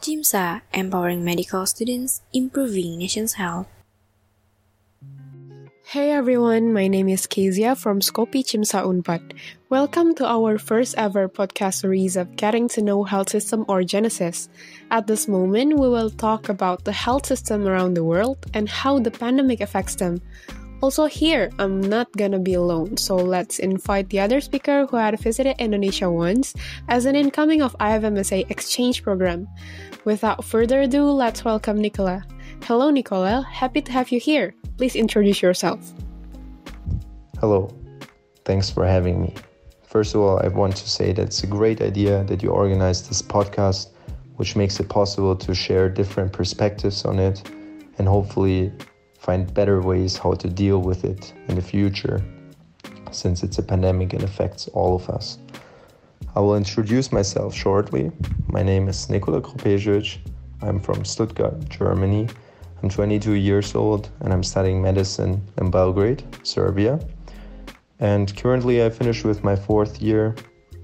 CIMSA, empowering medical students, improving nation's health. Hey everyone, my name is Kezia from SCOPE CIMSA Unpad. Welcome to our first ever podcast series of Getting to Know Health System or GENESYS. At this moment, we will talk about the health system around the world and how the pandemic affects them. Also, here, I'm not gonna be alone, so let's invite the other speaker who had visited Indonesia once as an incoming of IFMSA exchange program. Without further ado, let's welcome Nikola. Hello, Nikola. Happy to have you here. Please introduce yourself. Hello. Thanks for having me. First of all, I want to say that it's a great idea that you organized this podcast, which makes it possible to share different perspectives on it and hopefully find better ways how to deal with it in the future, since it's a pandemic and affects all of us. I will introduce myself shortly. My name is Nikola Krupezevic. I'm from Stuttgart, Germany. I'm 22 years old and I'm studying medicine in Belgrade, Serbia. And currently I finished with my fourth year,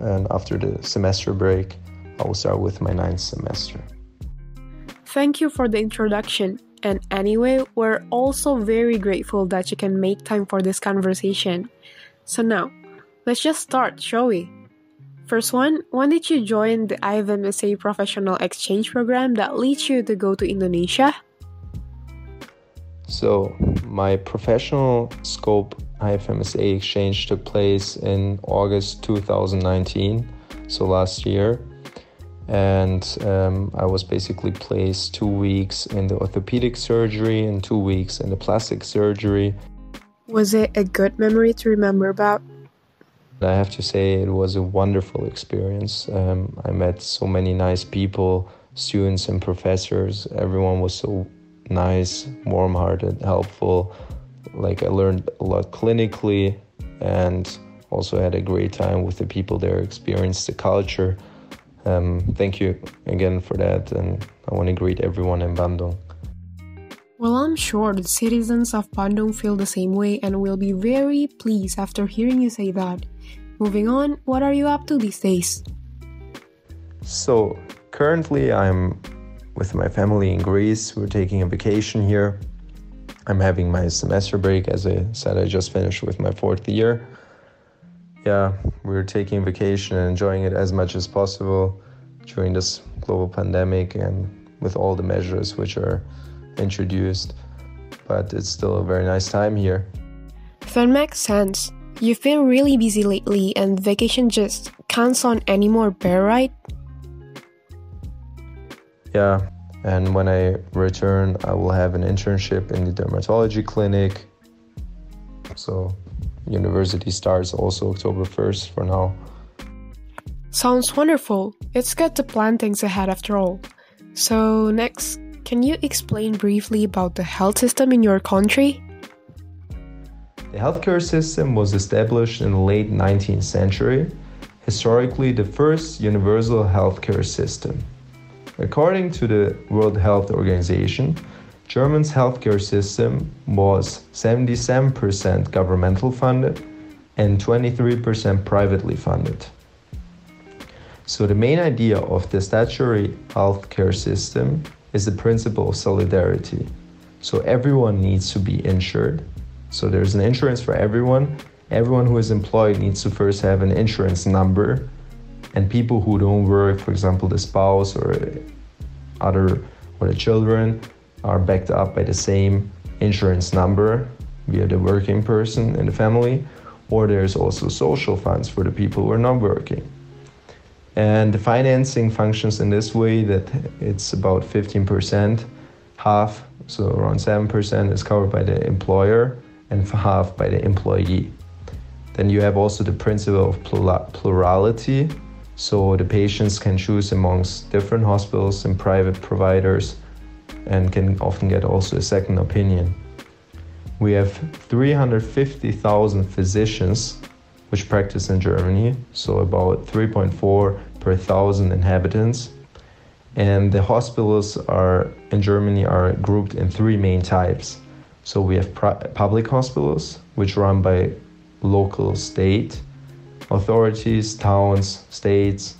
and after the semester break, I will start with my ninth semester. Thank you for the introduction. And anyway, we're also very grateful that you can make time for this conversation. So now, let's just start, shall we? First one, when did you join the IFMSA professional exchange program that leads you to go to Indonesia? So, my professional scope IFMSA exchange took place in August 2019, so last year and um, I was basically placed two weeks in the orthopedic surgery and two weeks in the plastic surgery. Was it a good memory to remember about? I have to say it was a wonderful experience. Um, I met so many nice people, students and professors. Everyone was so nice, warm-hearted, helpful. Like I learned a lot clinically and also had a great time with the people there, experienced the culture um, thank you again for that, and I want to greet everyone in Bandung. Well, I'm sure the citizens of Bandung feel the same way and will be very pleased after hearing you say that. Moving on, what are you up to these days? So, currently, I'm with my family in Greece. We're taking a vacation here. I'm having my semester break. As I said, I just finished with my fourth year yeah, we're taking vacation and enjoying it as much as possible during this global pandemic and with all the measures which are introduced. But it's still a very nice time here. That makes sense. You've been really busy lately, and vacation just can't sound any more bare, right? Yeah, and when I return, I will have an internship in the dermatology clinic. So university starts also October 1st for now. Sounds wonderful. It's good to plan things ahead after all. So, next, can you explain briefly about the health system in your country? The healthcare system was established in the late 19th century, historically, the first universal healthcare system. According to the World Health Organization, Germany's healthcare system was 77% governmental funded and 23% privately funded. So, the main idea of the statutory healthcare system is the principle of solidarity. So, everyone needs to be insured. So, there's an insurance for everyone. Everyone who is employed needs to first have an insurance number. And people who don't work, for example, the spouse or other or the children, are backed up by the same insurance number via the working person in the family, or there's also social funds for the people who are not working. And the financing functions in this way that it's about 15%, half, so around 7% is covered by the employer and half by the employee. Then you have also the principle of plurality, so the patients can choose amongst different hospitals and private providers and can often get also a second opinion. We have 350,000 physicians which practice in Germany, so about 3.4 per thousand inhabitants. And the hospitals are in Germany are grouped in three main types. So we have public hospitals, which run by local state authorities, towns, states,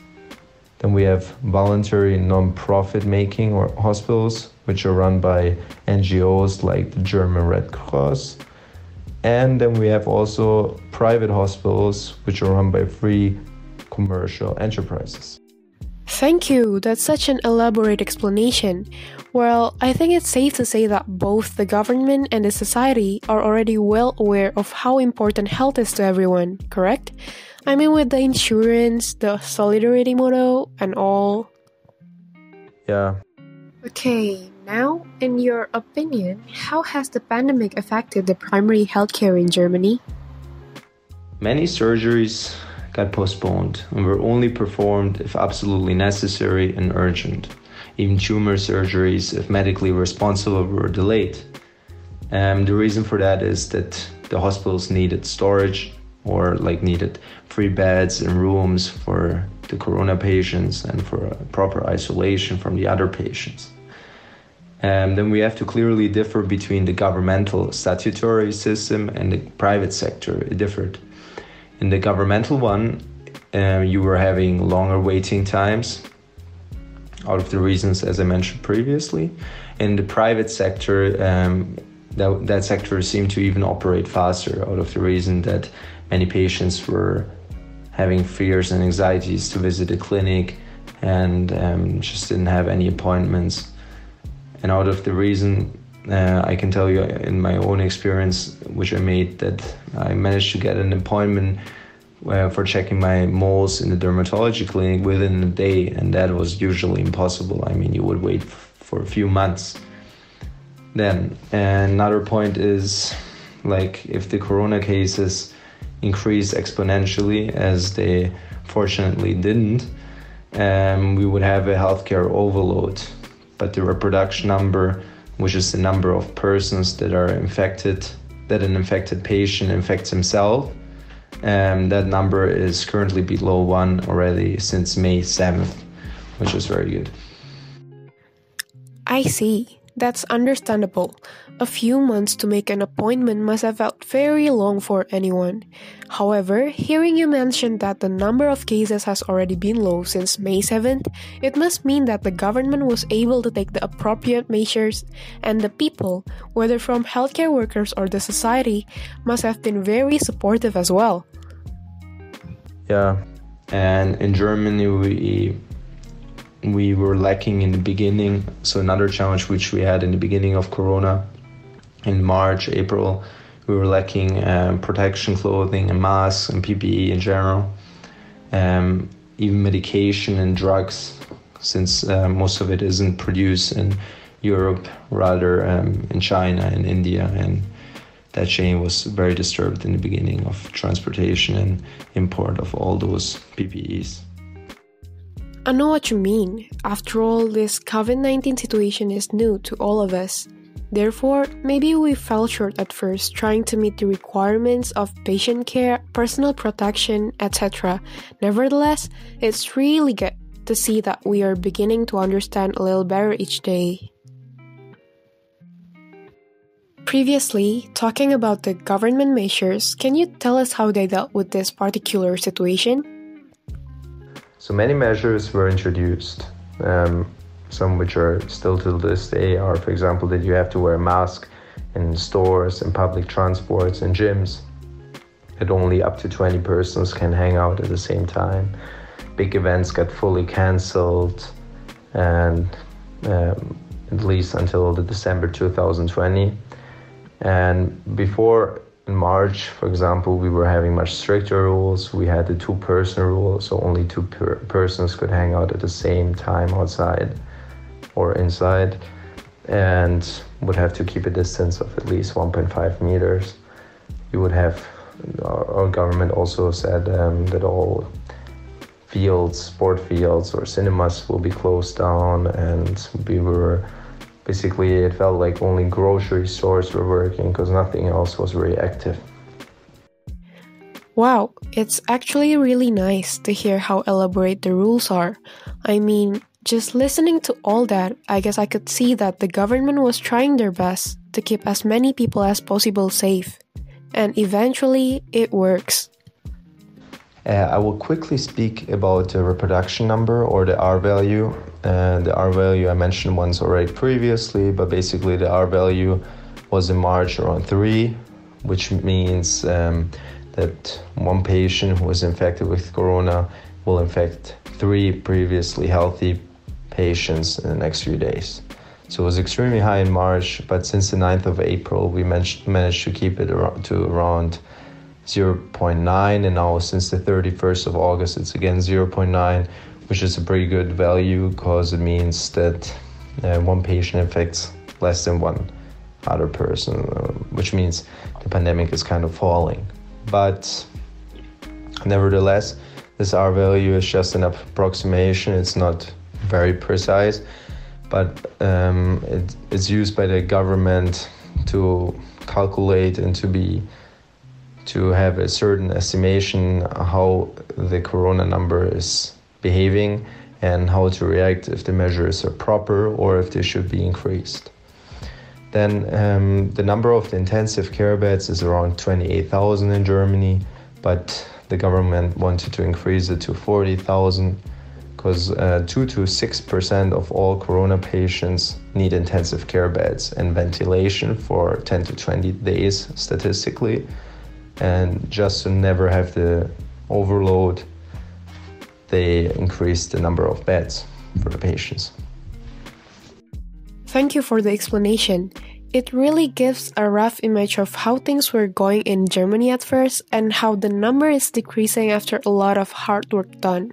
Then we have voluntary non-profit making or hospitals, which are run by NGOs like the German Red Cross. And then we have also private hospitals, which are run by free commercial enterprises. Thank you. That's such an elaborate explanation. Well, I think it's safe to say that both the government and the society are already well aware of how important health is to everyone, correct? I mean, with the insurance, the solidarity model, and all. Yeah. Okay, now, in your opinion, how has the pandemic affected the primary healthcare in Germany? Many surgeries got postponed and were only performed if absolutely necessary and urgent. Even tumor surgeries, if medically responsible, were delayed. Um, the reason for that is that the hospitals needed storage or like needed free beds and rooms for the corona patients and for proper isolation from the other patients. And then we have to clearly differ between the governmental statutory system and the private sector. It differed. In the governmental one, um, you were having longer waiting times out of the reasons as I mentioned previously. In the private sector, um, that, that sector seemed to even operate faster out of the reason that many patients were having fears and anxieties to visit a clinic and um, just didn't have any appointments. And out of the reason, uh, I can tell you in my own experience, which I made, that I managed to get an appointment uh, for checking my moles in the dermatology clinic within a day, and that was usually impossible. I mean, you would wait for a few months. Then, another point is like if the corona cases increase exponentially, as they fortunately didn't, um, we would have a healthcare overload. But the reproduction number, which is the number of persons that are infected, that an infected patient infects himself, um, that number is currently below one already since May 7th, which is very good. I see. That's understandable. A few months to make an appointment must have felt very long for anyone. However, hearing you mention that the number of cases has already been low since May 7th, it must mean that the government was able to take the appropriate measures, and the people, whether from healthcare workers or the society, must have been very supportive as well. Yeah, and in Germany, we we were lacking in the beginning. So another challenge which we had in the beginning of Corona, in March, April, we were lacking um, protection clothing and masks and PPE in general, um, even medication and drugs, since uh, most of it isn't produced in Europe, rather um, in China and India, and that chain was very disturbed in the beginning of transportation and import of all those PPEs. I know what you mean. After all, this COVID 19 situation is new to all of us. Therefore, maybe we fell short at first trying to meet the requirements of patient care, personal protection, etc. Nevertheless, it's really good to see that we are beginning to understand a little better each day. Previously, talking about the government measures, can you tell us how they dealt with this particular situation? So many measures were introduced. Um, some which are still to this day are, for example, that you have to wear a mask in stores and public transports and gyms. That only up to 20 persons can hang out at the same time. Big events got fully cancelled, and um, at least until the December 2020. And before in March, for example, we were having much stricter rules. We had the two person rule, so only two per- persons could hang out at the same time outside or inside, and would have to keep a distance of at least 1.5 meters. You would have, our, government also said um, that all fields, sport fields, or cinemas will be closed down, and we were basically it felt like only grocery stores were working because nothing else was very active. Wow, it's actually really nice to hear how elaborate the rules are. I mean, just listening to all that, I guess I could see that the government was trying their best to keep as many people as possible safe. And eventually, it works. Uh, I will quickly speak about the reproduction number or the R value. Uh, the R value I mentioned once already previously, but basically the R value was in March around 3, which means um, that one patient who was infected with corona will infect three previously healthy patients in the next few days. So it was extremely high in March, but since the 9th of April, we managed, managed to keep it around, to around 0.9 and now since the 31st of August it's again 0.9 which is a pretty good value because it means that uh, one patient infects less than one other person uh, which means the pandemic is kind of falling. But nevertheless this R value is just an approximation. It's not very precise but um, it, it's used by the government to calculate and to be to have a certain estimation how the corona number is behaving and how to react if the measures are proper or if they should be increased. Then um, the number of the intensive care beds is around 28,000 in Germany, but the government wanted to increase it to 40,000 because uh, 2 to 6% of all corona patients need intensive care beds and ventilation for 10 to 20 days statistically and just to never have the overload, they increased the number of beds for the patients. Thank you for the explanation. It really gives a rough image of how things were going in Germany at first and how the number is decreasing after a lot of hard work done.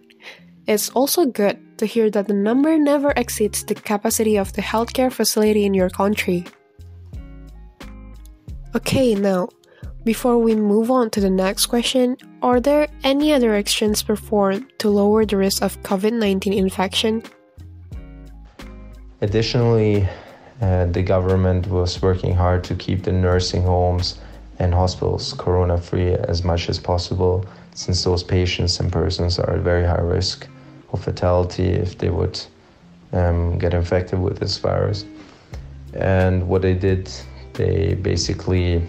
It's also good to hear that the number never exceeds the capacity of the healthcare facility in your country. Okay, now before we move on to the next question, are there any other actions performed to lower the risk of COVID 19 infection? Additionally, uh, the government was working hard to keep the nursing homes and hospitals corona free as much as possible, since those patients and persons are at very high risk of fatality if they would um, get infected with this virus. And what they did, they basically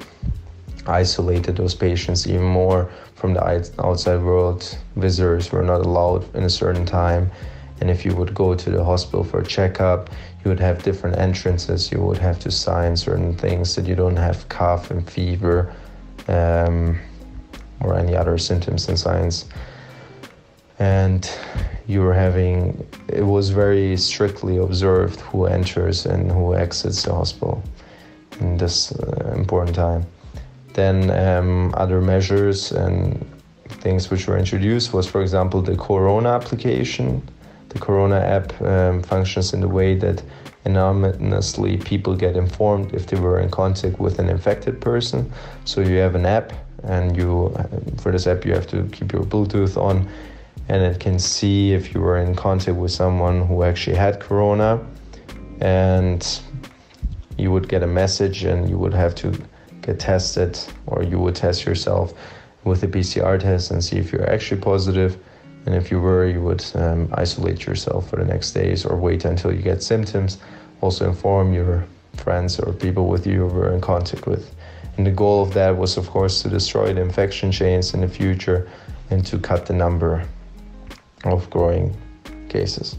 isolated those patients even more from the outside world. Visitors were not allowed in a certain time. And if you would go to the hospital for a checkup, you would have different entrances. You would have to sign certain things that you don't have cough and fever um, or any other symptoms and signs. And you were having, it was very strictly observed who enters and who exits the hospital in this uh, important time. Then um, other measures and things which were introduced was, for example, the Corona application. The Corona app um, functions in the way that anonymously people get informed if they were in contact with an infected person. So you have an app, and you for this app you have to keep your Bluetooth on, and it can see if you were in contact with someone who actually had Corona, and you would get a message, and you would have to get tested or you would test yourself with a PCR test and see if you're actually positive. And if you were, you would um, isolate yourself for the next days or wait until you get symptoms. Also, inform your friends or people with you were in contact with. And the goal of that was, of course, to destroy the infection chains in the future and to cut the number of growing cases.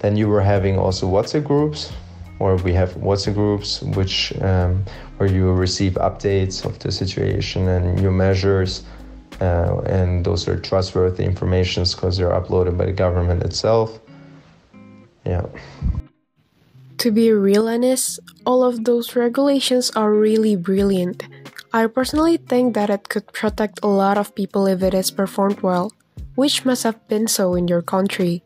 Then you were having also WhatsApp groups or we have WhatsApp groups which um, where you receive updates of the situation and new measures, uh, and those are trustworthy informations because they're uploaded by the government itself. Yeah. To be real honest, all of those regulations are really brilliant. I personally think that it could protect a lot of people if it is performed well, which must have been so in your country.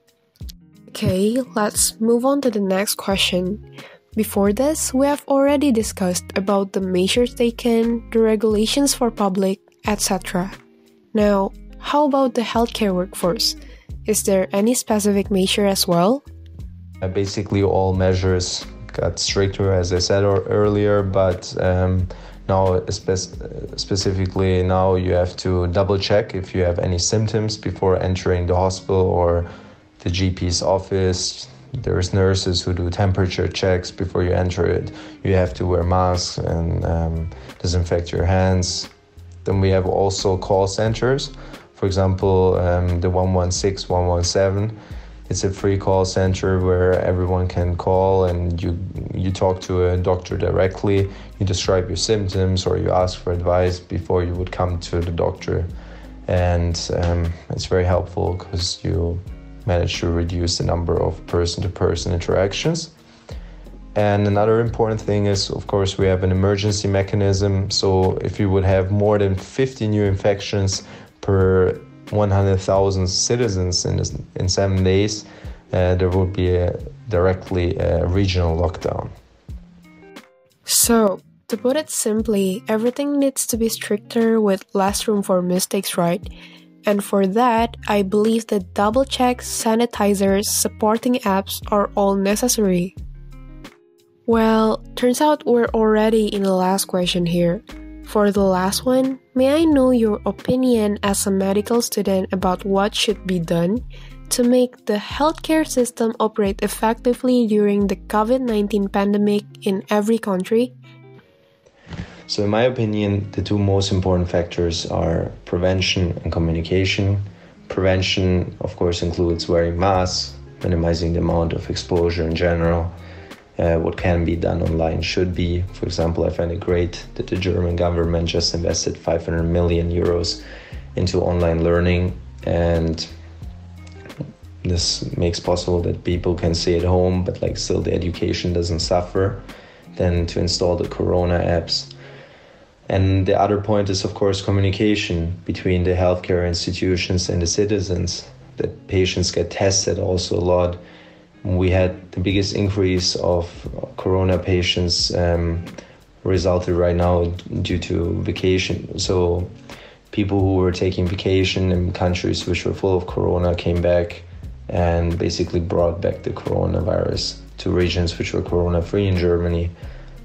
Okay, let's move on to the next question. Before this, we have already discussed about the measures taken, the regulations for public, etc. Now, how about the healthcare workforce? Is there any specific measure as well? Uh, basically, all measures got stricter, as I said earlier, but um, now, spe- specifically, now you have to double check if you have any symptoms before entering the hospital or the GP's office. There's nurses who do temperature checks before you enter it. You have to wear masks and um, disinfect your hands. Then we have also call centers For example, um, the 116, 117 it's a free call center where everyone can call and you you talk to a doctor directly you describe your symptoms or you ask for advice before you would come to the doctor and um, it's very helpful because you manage to reduce the number of person-to-person interactions and another important thing is of course we have an emergency mechanism so if you would have more than 50 new infections per 100,000 citizens in, in seven days, uh, there would be a, directly a regional lockdown. So, to put it simply, everything needs to be stricter with less room for mistakes, right? And for that, I believe that double checks, sanitizers, supporting apps are all necessary. Well, turns out we're already in the last question here. For the last one, may I know your opinion as a medical student about what should be done to make the healthcare system operate effectively during the COVID 19 pandemic in every country? So, in my opinion, the two most important factors are prevention and communication. Prevention, of course, includes wearing masks, minimizing the amount of exposure in general, uh, what can be done online should be. For example, I find it great that the German government just invested 500 million euros into online learning, and this makes possible that people can stay at home, but like still the education doesn't suffer. Then to install the Corona apps. And the other point is, of course, communication between the healthcare institutions and the citizens. That patients get tested also a lot we had the biggest increase of corona patients um, resulted right now due to vacation. So people who were taking vacation in countries which were full of corona came back and basically brought back the coronavirus to regions which were corona free in Germany.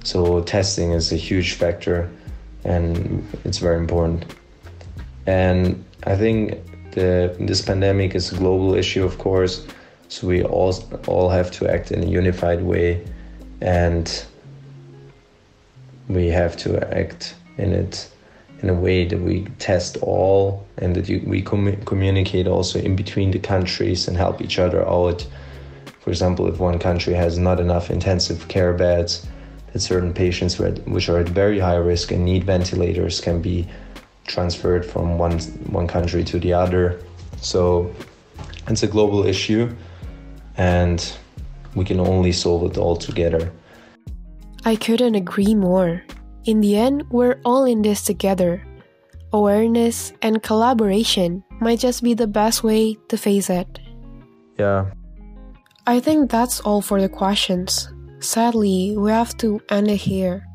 So testing is a huge factor and it's very important. And I think the, this pandemic is a global issue, of course so we all all have to act in a unified way, and we have to act in it in a way that we test all and that you, we com- communicate also in between the countries and help each other out. For example, if one country has not enough intensive care beds, that certain patients which are at very high risk and need ventilators can be transferred from one one country to the other. So it's a global issue and we can only solve it all together. I couldn't agree more. In the end, we're all in this together. Awareness and collaboration might just be the best way to face it. Yeah. I think that's all for the questions. Sadly, we have to end it here.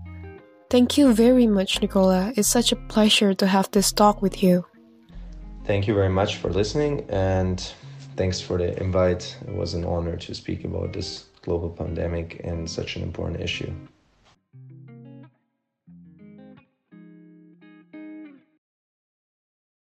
Thank you very much, Nikola. It's such a pleasure to have this talk with you. Thank you very much for listening and thanks for the invite. It was an honor to speak about this global pandemic and such an important issue.